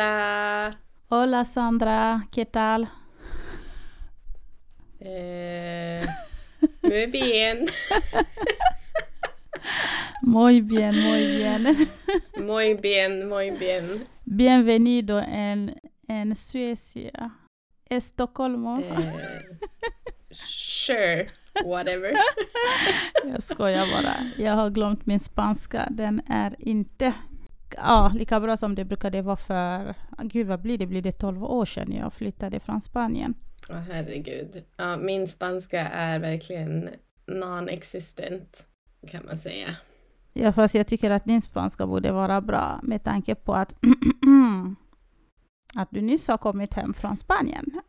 Hola! Hola Sandra, ¿qué tal? Eh, muy bien. Muy bien, muy bien. Muy bien, muy bien. Bienvenido en, en Suecia. Estocolmo. Eh, sure, whatever. Jag skojar bara. Jag har glömt min spanska. Den är inte ja, lika bra som det brukade vara för, gud vad blir det, blir det 12 år sedan jag flyttade från Spanien. Åh herregud. Ja, min spanska är verkligen non-existent kan man säga. Ja, fast jag tycker att din spanska borde vara bra med tanke på att, att du nyss har kommit hem från Spanien.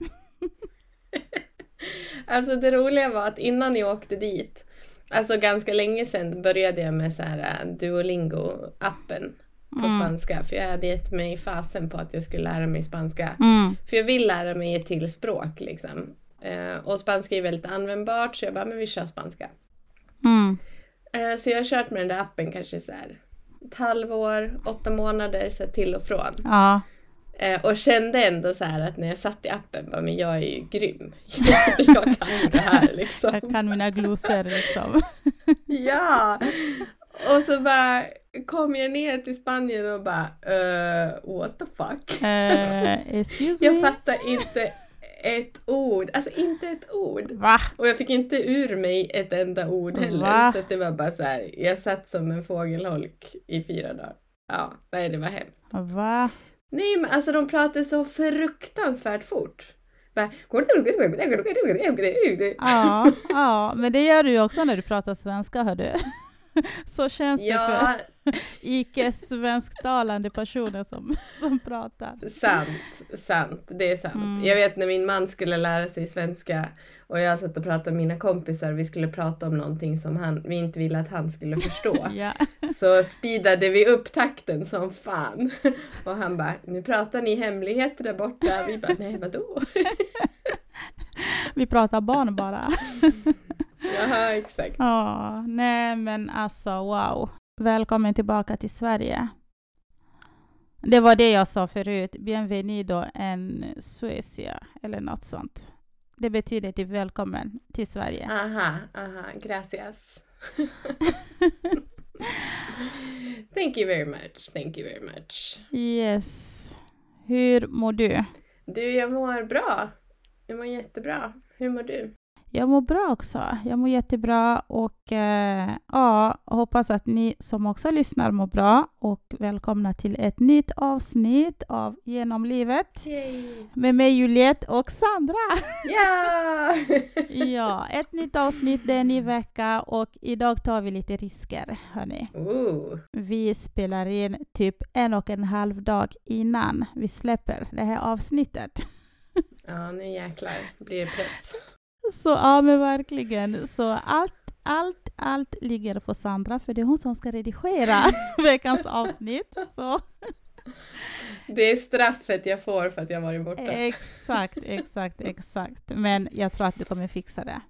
Alltså det roliga var att innan jag åkte dit, alltså ganska länge sedan började jag med så här äh, Duolingo-appen på Mm. spanska. För jag hade gett mig fasen på att jag skulle lära mig spanska. Mm. För jag vill lära mig ett till språk liksom. Eh, och spanska är väldigt användbart så jag bara, men vi kör spanska. Mm. Eh, så jag har kört med den där appen kanske så här ett halvår, åtta månader så till och från. Ja, Eh, och kände ändå så här att när jag satt i appen, bara, men jag är ju grym. jag kan ju det här liksom. jag kan mina glosor liksom. Ja! Och så bara kom jag ner till Spanien och bara uh, what the fuck? Eh, excuse Jag me? fattar inte ett ord, alltså inte ett ord. Va? Och jag fick inte ur mig ett enda ord heller. Va? Så det var bara så här, jag satt som en fågelholk i fyra dagar. Ja, nej det var hemskt. Va? Nej men alltså de pratar så fruktansvärt fort. Bara, Ja, ja, men det gör du ju också när du pratar svenska, hör du. Så känns det ja, för icke-svensktalande personer som, som pratar. sant, sant, det är sant. Mm. Jag vet när min man skulle lära sig svenska och jag satt och pratade med mina kompisar, vi skulle prata om någonting som han, vi inte ville att han skulle förstå. Ja. Så speedade vi upp takten som fan. Och han bara, nu pratar ni hemligheter där borta. Vi bara, nej vadå? Vi pratar barn bara. Jaha, exakt. Ja, nej men alltså wow. Välkommen tillbaka till Sverige. Det var det jag sa förut. Bienvenido en Suecia eller något sånt. Det betyder typ välkommen till Sverige. Aha, aha, gracias. Thank you very much, thank you very much. Yes. Hur mår du? Du, jag mår bra. Jag mår jättebra. Hur mår du? Jag mår bra också. Jag mår jättebra och eh, ja, hoppas att ni som också lyssnar mår bra och välkomna till ett nytt avsnitt av Genom livet Yay! med mig Juliette och Sandra. Ja! Ja, ett nytt avsnitt, det är en ny vecka och idag tar vi lite risker, hörni. Ooh. Vi spelar in typ en och en halv dag innan vi släpper det här avsnittet. Ja, nu jäklar blir det press. Så ja, men verkligen. Så allt, allt, allt ligger på Sandra, för det är hon som ska redigera veckans avsnitt. Så Det är straffet jag får för att jag varit borta. exakt, exakt, exakt. Men jag tror att du kommer fixa det.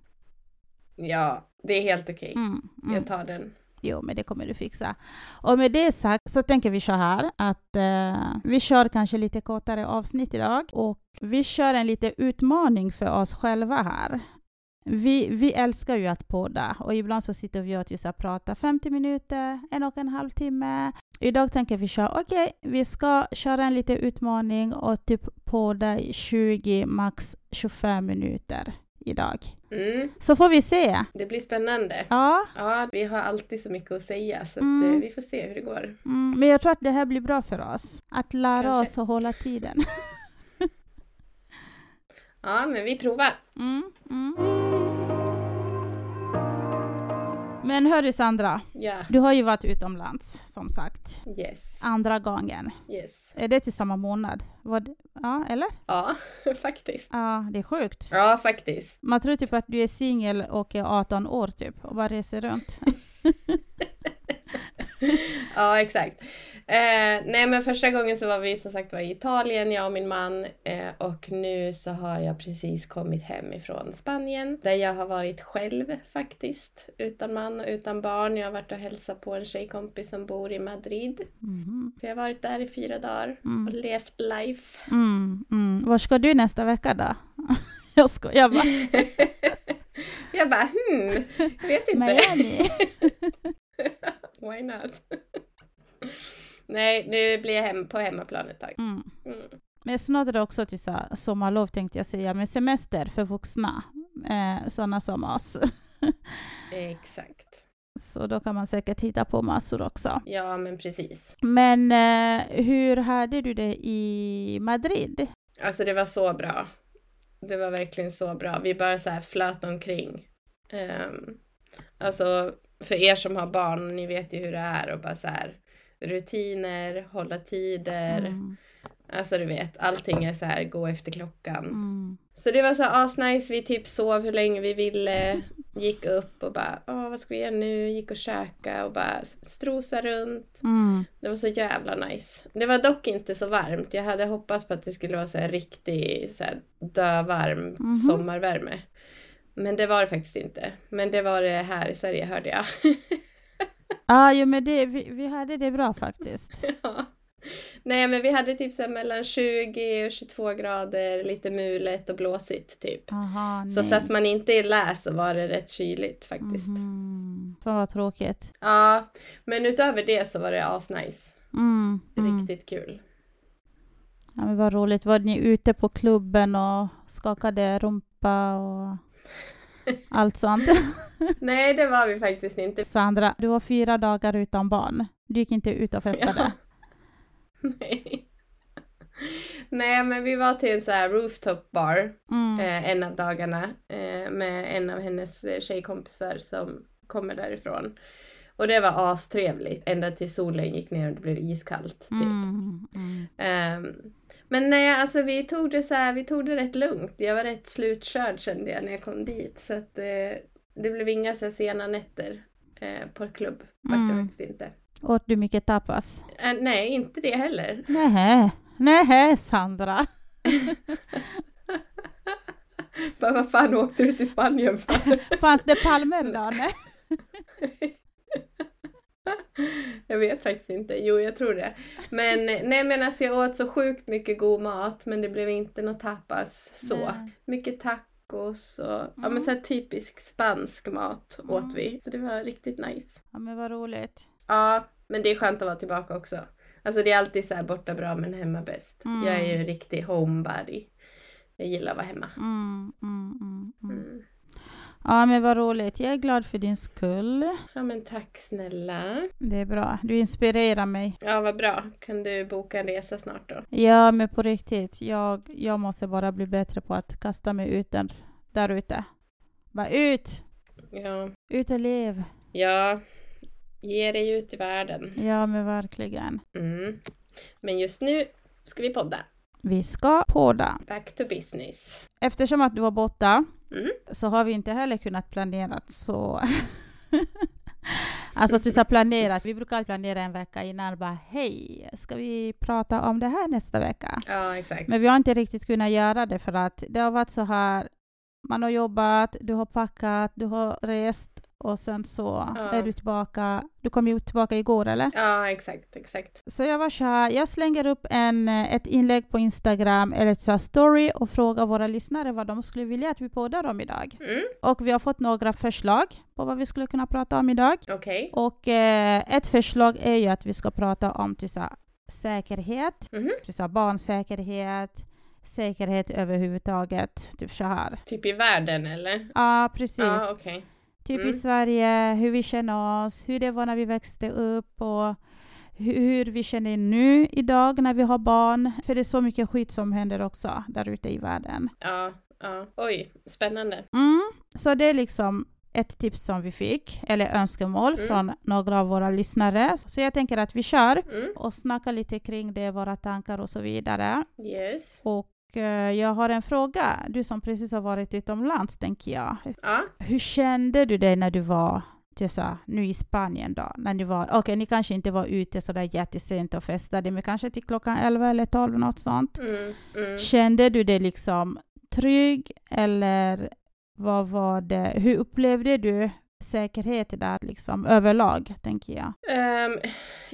Ja, det är helt okej. Mm, mm. Jag tar den. Jo, men det kommer du fixa. Och med det sagt så tänker vi så här att eh, vi kör kanske lite kortare avsnitt idag och vi kör en liten utmaning för oss själva här. Vi, vi älskar ju att podda och ibland så sitter vi och just och pratar 50 minuter, en och en halv timme. Idag tänker vi köra, okej, vi ska köra en liten utmaning och typ podda i 20, max 25 minuter idag. Mm, Så får vi se. det blir spännande. Ja, Ja, vi har alltid så mycket att säga så att, Mm. eh, vi får se hur det går. Mm, men jag tror att det här blir bra för oss. Att lära Kanske. oss att hålla tiden. Ja, men vi provar. Men hörru Sandra, Ja, du har ju varit utomlands som sagt. yes, Andra gången. yes. Är det till samma månad? Var det, ja, eller? Ja, faktiskt. Ja, det är sjukt. Ja, faktiskt. Man tror typ att du är singel och är 18 år typ och bara reser runt. ja, exakt. Eh, nej men första gången så var vi som sagt var i Italien, jag och min man. Eh, och nu så har jag precis kommit hem ifrån Spanien. Där jag har varit själv faktiskt. Utan man och utan barn. Jag har varit och hälsat på en tjejkompis som bor i Madrid. Mhm. Så jag har varit där i fyra dagar Mm. och levt life. Mm, mm. Var ska du nästa vecka då? Jag skojar bara. jag bara hmm, vet inte. Miami. Why not? Nej, nu blir jag hem på hemmaplan ett tag. Mm. Mm. Men snart är det också till så här, sommarlov tänkte jag säga, men semester för vuxna. Eh, sådana som oss. Exakt. Så då kan man säkert hitta på massor också. Ja, men precis. Men eh, hur hade du det i Madrid? Alltså det var så bra. Det var verkligen så bra. Vi bara så här flöt omkring. Um, alltså för er som har barn, ni vet ju hur det är och bara så här rutiner, hålla tider. Mm, Alltså du vet, allting är så här gå efter klockan. mm, Så det var så här asnice, vi typ sov hur länge vi ville, gick upp och bara åh vad ska vi göra nu, gick och käka och bara strosa runt. mm, Det var så jävla nice. Det var dock inte så varmt. Jag hade hoppats på att det skulle vara så här riktig så här dövarm Mhm. sommarvärme. Men det var det faktiskt inte. Men det var det här i Sverige hörde jag. Ah, jo, men det, vi, vi hade det bra faktiskt. ja. Nej men vi hade typ så mellan 20 och 22 grader, lite mulet och blåsigt typ. Aha, Så satt man inte i lä så var det rätt kyligt faktiskt. Mhm. Fan vad tråkigt. Ja, men utöver det så var det asnice. Mm, mm. Riktigt kul. Ja, men vad roligt. Var ni ute på klubben och skakade rumpa och allt sånt? Nej det var vi faktiskt inte. Sandra, du var fyra dagar utan barn. Du gick inte ut och festade? Nej. Nej men vi var till en så här rooftop bar Mm. eh, en av dagarna eh, med en av hennes tjejkompisar som kommer därifrån. Och det var astrevligt ända till solen gick ner och det blev iskallt. Typ. Mm, mm. Ehm, men nej, alltså vi tog det så här, vi tog det rätt lugnt. Jag var rätt slutkörd kände jag när jag kom dit. Så att eh, det blev inga så sena nätter eh, på klubb. Vart det Mm. faktiskt inte. Åt du mycket tapas? Eh, nej, inte det heller. Nej, nej Sandra. Bara, vad fan åkte du till Spanien för? Fanns det palmer då? Jag vet faktiskt inte. Jo, jag tror det. Men nej, men alltså jag åt så sjukt mycket god mat, men det blev inte något tapas så. Nej. Mycket tacos och ja, Mm. men så här typisk spansk mat Mm. åt vi. Så det var riktigt nice. Ja, men vad roligt. Ja, men det är skönt att vara tillbaka också. Alltså det är alltid så borta bra men hemma bäst. Mm. Jag är ju en riktig homebody. Jag gillar att vara hemma. Ja, men vad roligt. Jag är glad för din skull. Ja men tack snälla. Det är bra. Du inspirerar mig. Ja vad bra. Kan du boka en resa snart då? Ja, men på riktigt. Jag, jag måste bara bli bättre på att kasta mig ut där, där ute. Bara ut! Ja. Ut och lev. Ja. Ge dig ut i världen. Ja, men verkligen. Mm. Men just nu ska vi podda. Vi ska podda. Back to business. Eftersom att du var borta Mm. så har vi inte heller kunnat planera så... alltså till så planerat. Vi brukar planera en vecka innan. Bara hej, ska vi prata om det här nästa vecka? Ja exakt. Men vi har inte riktigt kunnat göra det för att det har varit så här. Man har jobbat, du har packat, du har rest och sen så Ja. är du tillbaka. Du kom ju tillbaka igår eller? Ja exakt, exakt. Så jag var så här, jag slänger upp en, eh, ett inlägg på Instagram eller ett så story och frågar våra lyssnare vad de skulle vilja att vi poddar om idag. Mm. Och vi har fått några förslag på vad vi skulle kunna prata om idag. Okej. Och eh, ett förslag är ju att vi ska prata om till så säkerhet, Mhm. till så barnsäkerhet, säkerhet överhuvudtaget, typ så här. Typ i världen eller? Ja, precis. Ja okej. Typ i Mm. Sverige, hur vi känner oss, hur det var när vi växte upp och hu- hur vi känner nu idag när vi har barn. För det är så mycket skit som händer också där ute i världen. Ja, ja. Oj, spännande. Mm. Så det är liksom ett tips som vi fick, eller önskemål Mm. från några av våra lyssnare. Så jag tänker att vi kör Mm. och snackar lite kring det, våra tankar och så vidare. Yes. Och jag har en fråga. Du som precis har varit utomlands, tänker jag. Ja. Hur kände du dig när du var så nu i Spanien då, när ni var, okej okay, ni kanske inte var ute så där jättesent och festade, men kanske till klockan 11 eller 12, något sånt. Mm, mm. Kände du dig liksom trygg eller vad var det, hur upplevde du säkerhet där liksom överlag, tänker jag? Um,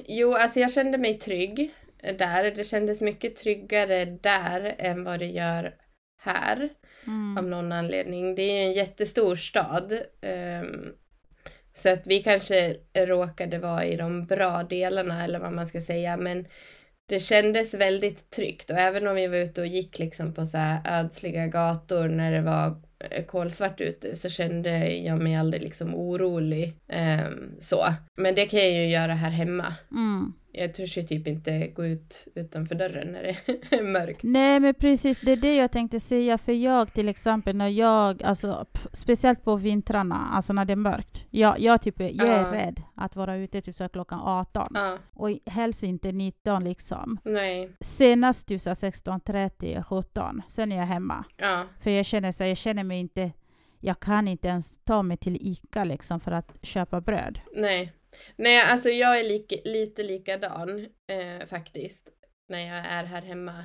jo, alltså jag kände mig trygg där. Det kändes mycket tryggare där än vad det gör här. Mm. Av någon anledning. Det är ju en jättestor stad. Um, så att vi kanske råkade vara i de bra delarna eller vad man ska säga. Men det kändes väldigt tryggt och även om vi var ute och gick liksom på så här ödsliga gator när det var eh, kolsvart ute så kände jag mig aldrig liksom orolig. Um, så. Men det kan jag ju göra här hemma. Mm jag törs ju typ inte gå ut utanför dörren när det är mörkt. Nej, men precis, det är det jag tänkte säga. För jag till exempel, när jag, alltså speciellt på vintrarna, alltså när det är mörkt. Jag, jag, typ, jag är rädd att vara ute typ så klockan 18. Uh. Och helst inte 19 liksom. Nej. Senast typ 16.30, 17. Sen är jag hemma. Uh. För jag känner så, jag känner mig inte jag kan inte ens ta mig till ICA liksom för att köpa bröd. Nej. Nej, alltså jag är lika, lite likadan eh, faktiskt när jag är här hemma.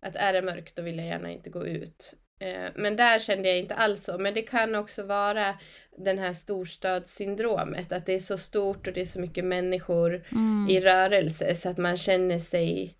Att är det mörkt då vill jag gärna inte gå ut. Eh, men där kände jag inte alls så. Men det kan också vara den här storstadssyndromet, att det är så stort och det är så mycket människor mm. i rörelse så att man känner sig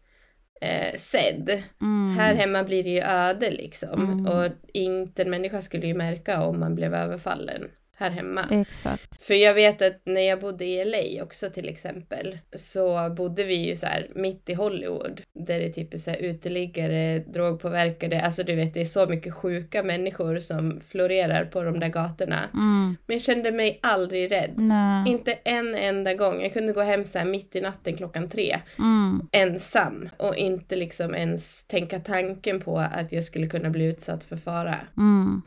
eh, sedd. Mm. Här hemma blir det ju öde liksom. Mm. Och inte en människa skulle ju märka om man blev överfallen här hemma. Exakt. För jag vet att när jag bodde i LA också till exempel så bodde vi ju så här mitt i Hollywood där det typ är så här uteliggare, drogpåverkade, alltså du vet det är så mycket sjuka människor som florerar på de där gatorna. Mm. Men jag kände mig aldrig rädd. Nej. Inte en enda gång. Jag kunde gå hem så här mitt i natten klockan tre mm. ensam och inte liksom ens tänka tanken på att jag skulle kunna bli utsatt för fara. Mm.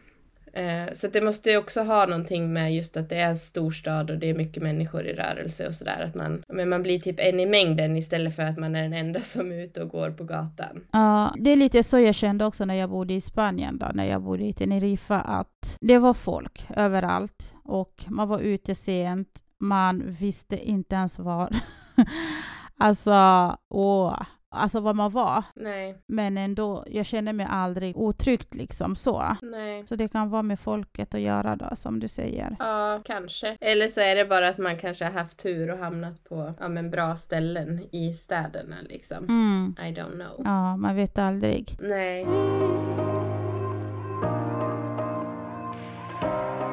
Eh, så det måste ju också ha någonting med just att det är en storstad och det är mycket människor i rörelse och sådär. Att man, men man blir typ en i mängden istället för att man är den enda som är ute och går på gatan. Ja, det är lite så jag kände också när jag bodde i Spanien då, när jag bodde i Teneriffa, att det var folk överallt och man var ute sent. Man visste inte ens var. alltså, åh, alltså vad man var. Nej. Men ändå, jag känner mig aldrig otryggt liksom så. Nej. Så det kan vara med folket att göra då, som du säger. Ja, kanske. Eller så är det bara att man kanske har haft tur och hamnat på ja, men bra ställen i städerna liksom. Mm. I don't know. Ja, man vet aldrig. Nej.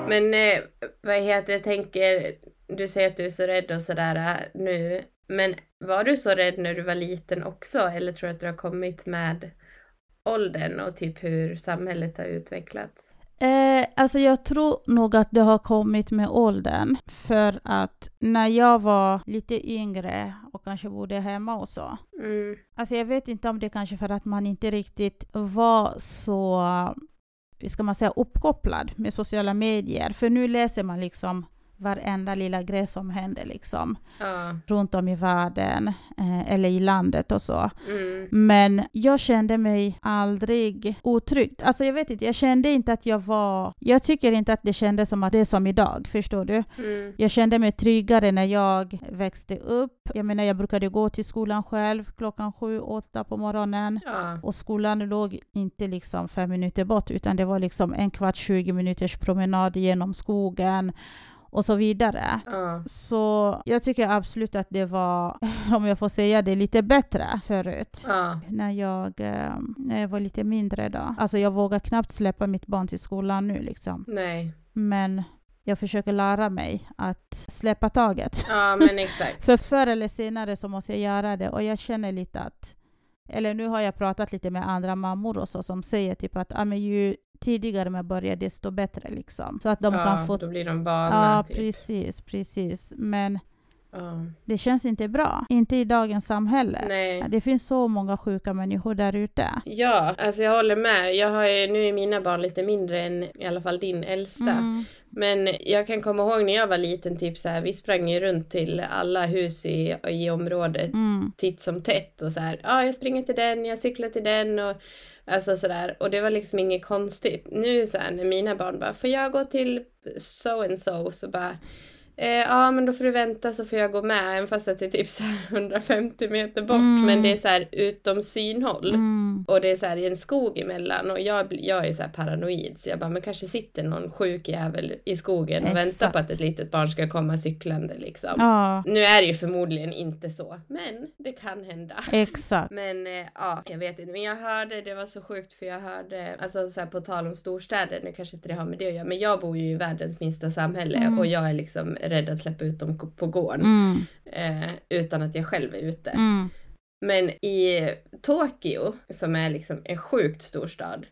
Men eh, vad heter det, jag tänker, du säger att du är så rädd och sådär eh, nu. Men var du så rädd när du var liten också eller tror du att det har kommit med åldern och typ hur samhället har utvecklats? Eh, alltså jag tror nog att det har kommit med åldern. För att när jag var lite yngre och kanske bodde hemma och så. Mm. Alltså jag vet inte om det kanske för att man inte riktigt var så, hur ska man säga, uppkopplad med sociala medier. För nu läser man liksom varenda lilla grej som händer liksom. Ja. Runt om i världen eh, eller i landet och så. Mm. Men jag kände mig aldrig otryggt. Alltså jag vet inte, jag kände inte att jag var... Jag tycker inte att det kändes som att det är som idag, förstår du? Mm. Jag kände mig tryggare när jag växte upp. Jag menar, jag brukade gå till skolan själv klockan sju, åtta på morgonen. Ja. Och skolan låg inte liksom fem minuter bort, utan det var liksom en kvart, 20 minuters promenad genom skogen och så vidare. Ja. Så jag tycker absolut att det var, om jag får säga det, lite bättre förut. Ja. När, jag, eh, när jag var lite mindre då. Alltså jag vågar knappt släppa mitt barn till skolan nu liksom. Nej. Men jag försöker lära mig att släppa taget. Ja, men exakt. För förr eller senare så måste jag göra det och jag känner lite att eller nu har jag pratat lite med andra mammor och så som säger typ att ah, men ju tidigare man börjar desto bättre liksom. Så att de ja, kan få... då blir de vana. Ja, typ. precis, precis. Men Ja. det känns inte bra. Inte i dagens samhälle. Nej. Det finns så många sjuka människor där ute. Ja, alltså jag håller med. Jag har ju, nu är mina barn lite mindre än i alla fall din äldsta. Mm. Men jag kan komma ihåg när jag var liten, typ så här, vi sprang ju runt till alla hus i, i området Mm. titt som tätt och så här, ja, jag springer till den, jag cyklar till den och alltså sådär. Och det var liksom inget konstigt. Nu så här, när mina barn bara, får jag gå till so and so? Så bara, Eh, ja men då får du vänta så får jag gå med, även fast att det är typ så här 150 meter bort. Mm. Men det är så här utom synhåll. Mm. Och det är så här i en skog emellan och jag, jag är så här paranoid så jag bara, men kanske sitter någon sjuk jävel i skogen och väntar Exakt. på att ett litet barn ska komma cyklande liksom. Ja, Nu är det ju förmodligen inte så, men det kan hända. exakt. Men eh, ja, jag vet inte. Men jag hörde, det var så sjukt för jag hörde, alltså så här på tal om storstäder, nu kanske inte det har med det att göra, men jag bor ju i världens minsta samhälle Mm. och jag är liksom rädd att släppa ut dem på gården Mm. eh, utan att jag själv är ute. Mm. Men i Tokyo, som är liksom en sjukt stor stad,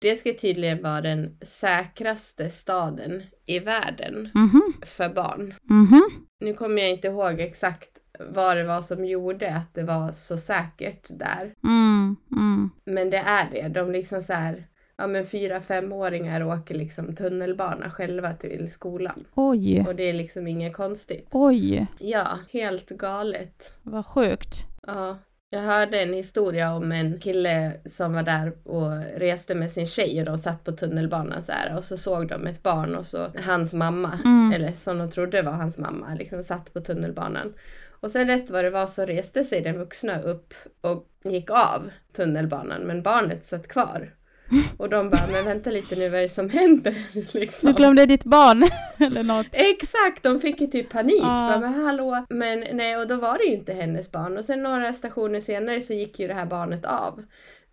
det ska tydligen vara den säkraste staden i världen Mhm. för barn. Mhm. Nu kommer jag inte ihåg exakt vad det var som gjorde att det var så säkert där. Mm. Mm. Men det är det. De liksom så här, ja men fyra, femåringar åker liksom tunnelbana själva till skolan. Oj. Och det är liksom inget konstigt. Oj, Ja, helt galet. vad sjukt. Ja. Jag hörde en historia om en kille som var där och reste med sin tjej och de satt på tunnelbanan så här och så såg de ett barn och så hans mamma, Mm. eller som de trodde var hans mamma, liksom satt på tunnelbanan. Och sen rätt vad det var så reste sig den vuxna upp och gick av tunnelbanan men barnet satt kvar. Och de bara, men vänta lite nu, vad är det som händer? Liksom. Du glömde ditt barn eller något. Exakt, de fick ju typ panik. Ja. Bara, men hallå? Men nej, och då var det ju inte hennes barn. Och sen några stationer senare så gick ju det här barnet av.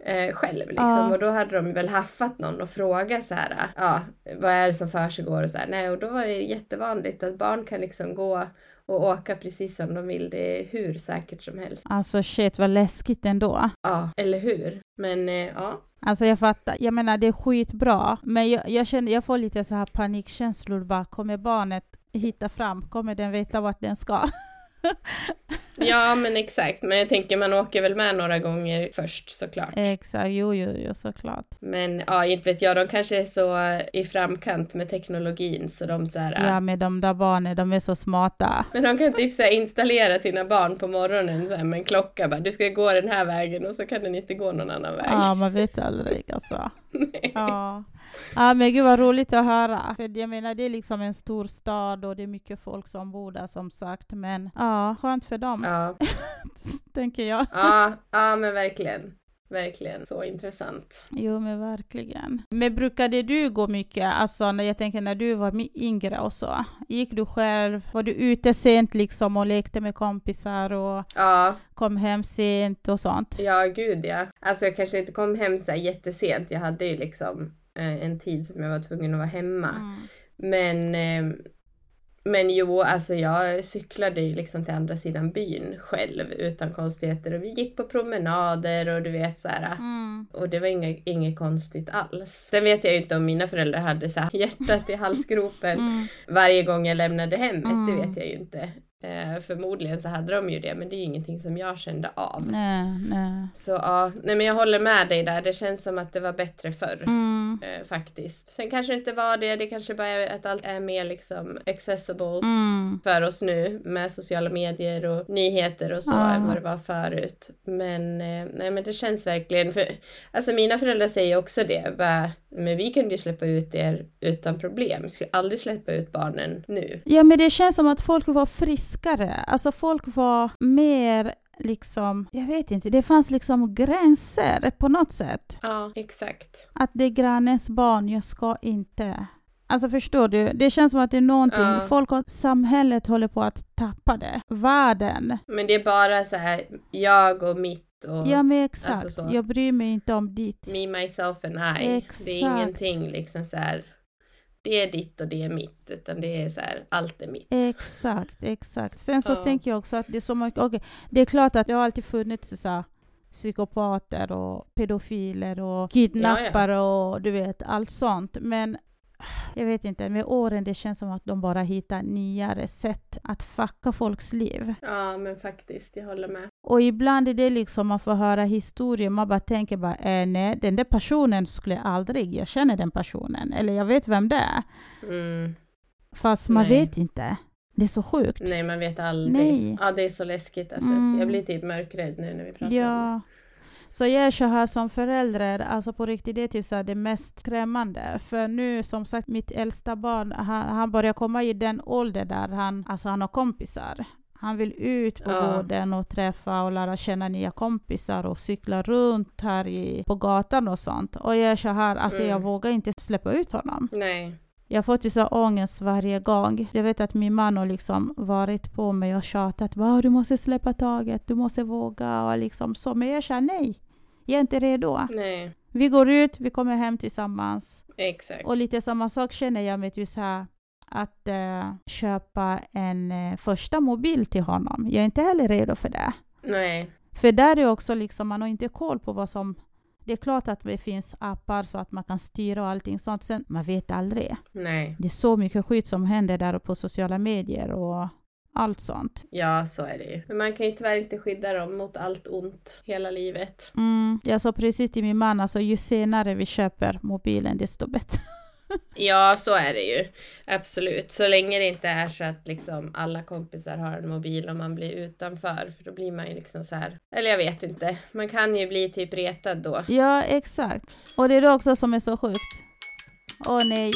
Eh, själv liksom. Ja. Och då hade de väl haffat någon och frågat så här, ja, vad är det som försiggår och så här. Nej, och då var det jättevanligt att barn kan liksom gå och åka precis som de vill. Det är hur säkert som helst. Alltså shit vad läskigt ändå. Ja, eller hur? Men eh, ja. Alltså jag fattar, jag menar det är skitbra, men jag, jag känner, jag får lite så här panikkänslor bara, kommer barnet hitta fram? Kommer den veta vart den ska? Ja, men exakt. Men jag tänker man åker väl med några gånger först såklart. Exakt, jo, jo, jo, såklart. Men ja, inte vet jag, de kanske är så i framkant med teknologin så de så här, Ja, med de där barnen, de är så smarta. Men de kan typ så här installera sina barn på morgonen så här, med en klocka bara, du ska gå den här vägen och så kan den inte gå någon annan väg. Ja, man vet aldrig alltså. Ja. ja, men gud vad roligt att höra. För jag menar, det är liksom en stor stad och det är mycket folk som bor där som sagt. Men ja, skönt för dem, Ja, tänker jag. ja, ja men verkligen. Verkligen. Så intressant. Jo, men verkligen. Men brukade du gå mycket, alltså när jag tänker när du var yngre och så? Gick du själv? Var du ute sent liksom och lekte med kompisar och Ja, kom hem sent och sånt? ja gud ja. Alltså jag kanske inte kom hem så här jättesent. Jag hade ju liksom eh, en tid som jag var tvungen att vara hemma. Mm. Men, eh, men jo, alltså jag cyklade ju liksom till andra sidan byn själv utan konstigheter och vi gick på promenader och du vet så här. Mm. Och det var inget, inget konstigt alls. Sen vet jag ju inte om mina föräldrar hade så här hjärtat i halsgropen Mm. varje gång jag lämnade hemmet, det Mm. vet jag ju inte. Eh, förmodligen så hade de ju det, men det är ju ingenting som jag kände av. Nej, nej. Så ja, nej men jag håller med dig där. Det känns som att det var bättre förr. Mm. Eh, faktiskt. Sen kanske det inte var det, det kanske bara är att allt är mer liksom accessible Mm. för oss nu med sociala medier och nyheter och så Ja. än vad det var förut. Men, eh, nej, men det känns verkligen, för alltså mina föräldrar säger också det, bara, men vi kunde ju släppa ut er utan problem, skulle aldrig släppa ut barnen nu. Ja, men det känns som att folk var friskare. Alltså folk var mer liksom, jag vet inte, det fanns liksom gränser på något sätt. Ja, exakt. Att det är grannens barn, jag ska inte. Alltså förstår du? Det känns som att det är någonting, Ja. folk och samhället håller på att tappa det. Världen. Men det är bara så här, jag och mitt och Ja men exakt, Alltså så. jag bryr mig inte om ditt. me, myself and I. Exakt. Det är ingenting liksom så här, det är ditt och det är mitt, utan det är så här, allt är mitt. Exakt, exakt. Sen så Ja. tänker jag också att det är så mycket, okej, det är klart att det har alltid funnits så här, psykopater och pedofiler och kidnappare och du vet allt sånt. Men jag vet inte, med åren det känns som att de bara hittar nyare sätt att fucka folks liv. Ja, men faktiskt, jag håller med. Och ibland är det liksom man får höra historier, man bara tänker bara eh, nej, den där personen skulle jag aldrig, jag känner den personen, eller jag vet vem det är. Mm. Fast man Nej. vet inte. Det är så sjukt. Nej, man vet aldrig. Nej. Ja, det är så läskigt alltså. Mm. Jag blir typ mörkrädd nu när vi pratar om det. Ja. Så jag är så här som förälder, alltså på riktigt, det är typ så det mest skrämmande. För nu som sagt, mitt äldsta barn, han, han börjar komma i den ålder där han, alltså han har kompisar. Han vill ut på Ja. gården och träffa och lära känna nya kompisar och cykla runt här i, på gatan och sånt. Och jag är så här, alltså jag Mm. vågar inte släppa ut honom. Nej. Jag ju så ångest varje gång. Jag vet att min man har liksom varit på mig och tjatat. "Va, Du måste släppa taget, du måste våga och liksom så. Men jag känner nej. Jag är inte redo. Nej. Vi går ut, vi kommer hem tillsammans. Exakt. Och lite samma sak känner jag med just här att eh, köpa en eh, första mobil till honom. Jag är inte heller redo för det. Nej. För där är också liksom, man har inte koll på vad som... Det är klart att det finns appar så att man kan styra och allting sånt. Sen, man vet aldrig. Nej. Det är så mycket skit som händer där på sociala medier och allt sånt. Ja, så är det ju. Men man kan ju tyvärr inte skydda dem mot allt ont hela livet. Mm. Jag sa precis till min man, alltså ju senare vi köper mobilen desto bättre. Ja, så är det ju. Absolut. Så länge det inte är så att liksom alla kompisar har en mobil och man blir utanför. För då blir man ju liksom så här. Eller jag vet inte. Man kan ju bli typ retad då. Ja, exakt. Och det är det också som är så sjukt. Åh nej.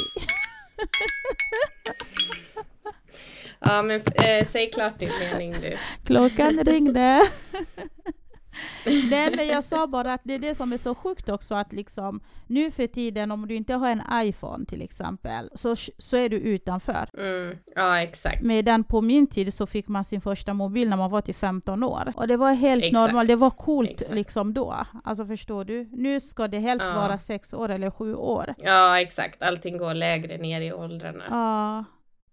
Ja, men eh, säg klart din mening du. Klockan ringde. Nej, men jag sa bara att det är det som är så sjukt också att liksom nu för tiden om du inte har en iPhone till exempel så, så är du utanför. Mm. Ja, exakt. Medan på min tid så fick man sin första mobil när man var till 15 år. Och det var helt Exakt. normalt, det var coolt Exakt. liksom då. Alltså förstår du? Nu ska det helst Ja. vara sex år eller sju år. Ja, exakt. Allting går lägre ner i åldrarna. Ja.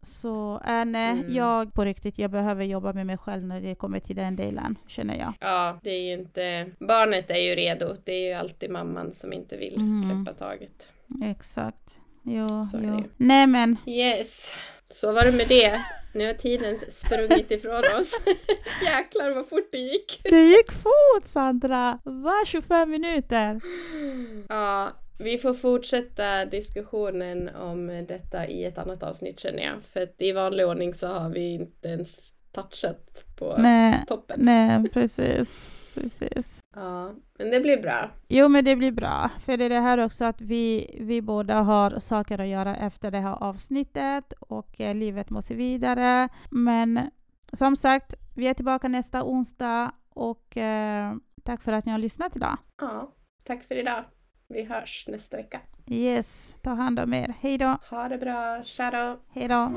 Så äh, nej, Mm. jag på riktigt, jag behöver jobba med mig själv när det kommer till den delen, känner jag. Ja, det är ju inte... Barnet är ju redo. Det är ju alltid mamman som inte vill Mm. släppa taget. Exakt. Jo, Så jo. Nej men, Yes. Så var det med det. Nu har tiden sprungit ifrån oss. Jäklar vad fort det gick. det gick fort Sandra! Va, 25 minuter? Ja, vi får fortsätta diskussionen om detta i ett annat avsnitt känner jag. För att i vanlig ordning så har vi inte ens touchat på Nej, toppen. nej, precis. Precis. Ja, men det blir bra. Jo, men det blir bra. För det är det här också att vi, vi båda har saker att göra efter det här avsnittet och eh, livet måste vidare. Men som sagt, vi är tillbaka nästa onsdag och eh, tack för att ni har lyssnat idag. Ja, tack för idag. Vi hörs nästa vecka. Yes, ta hand om er. Hej då. Ha det bra. Då. Hej då.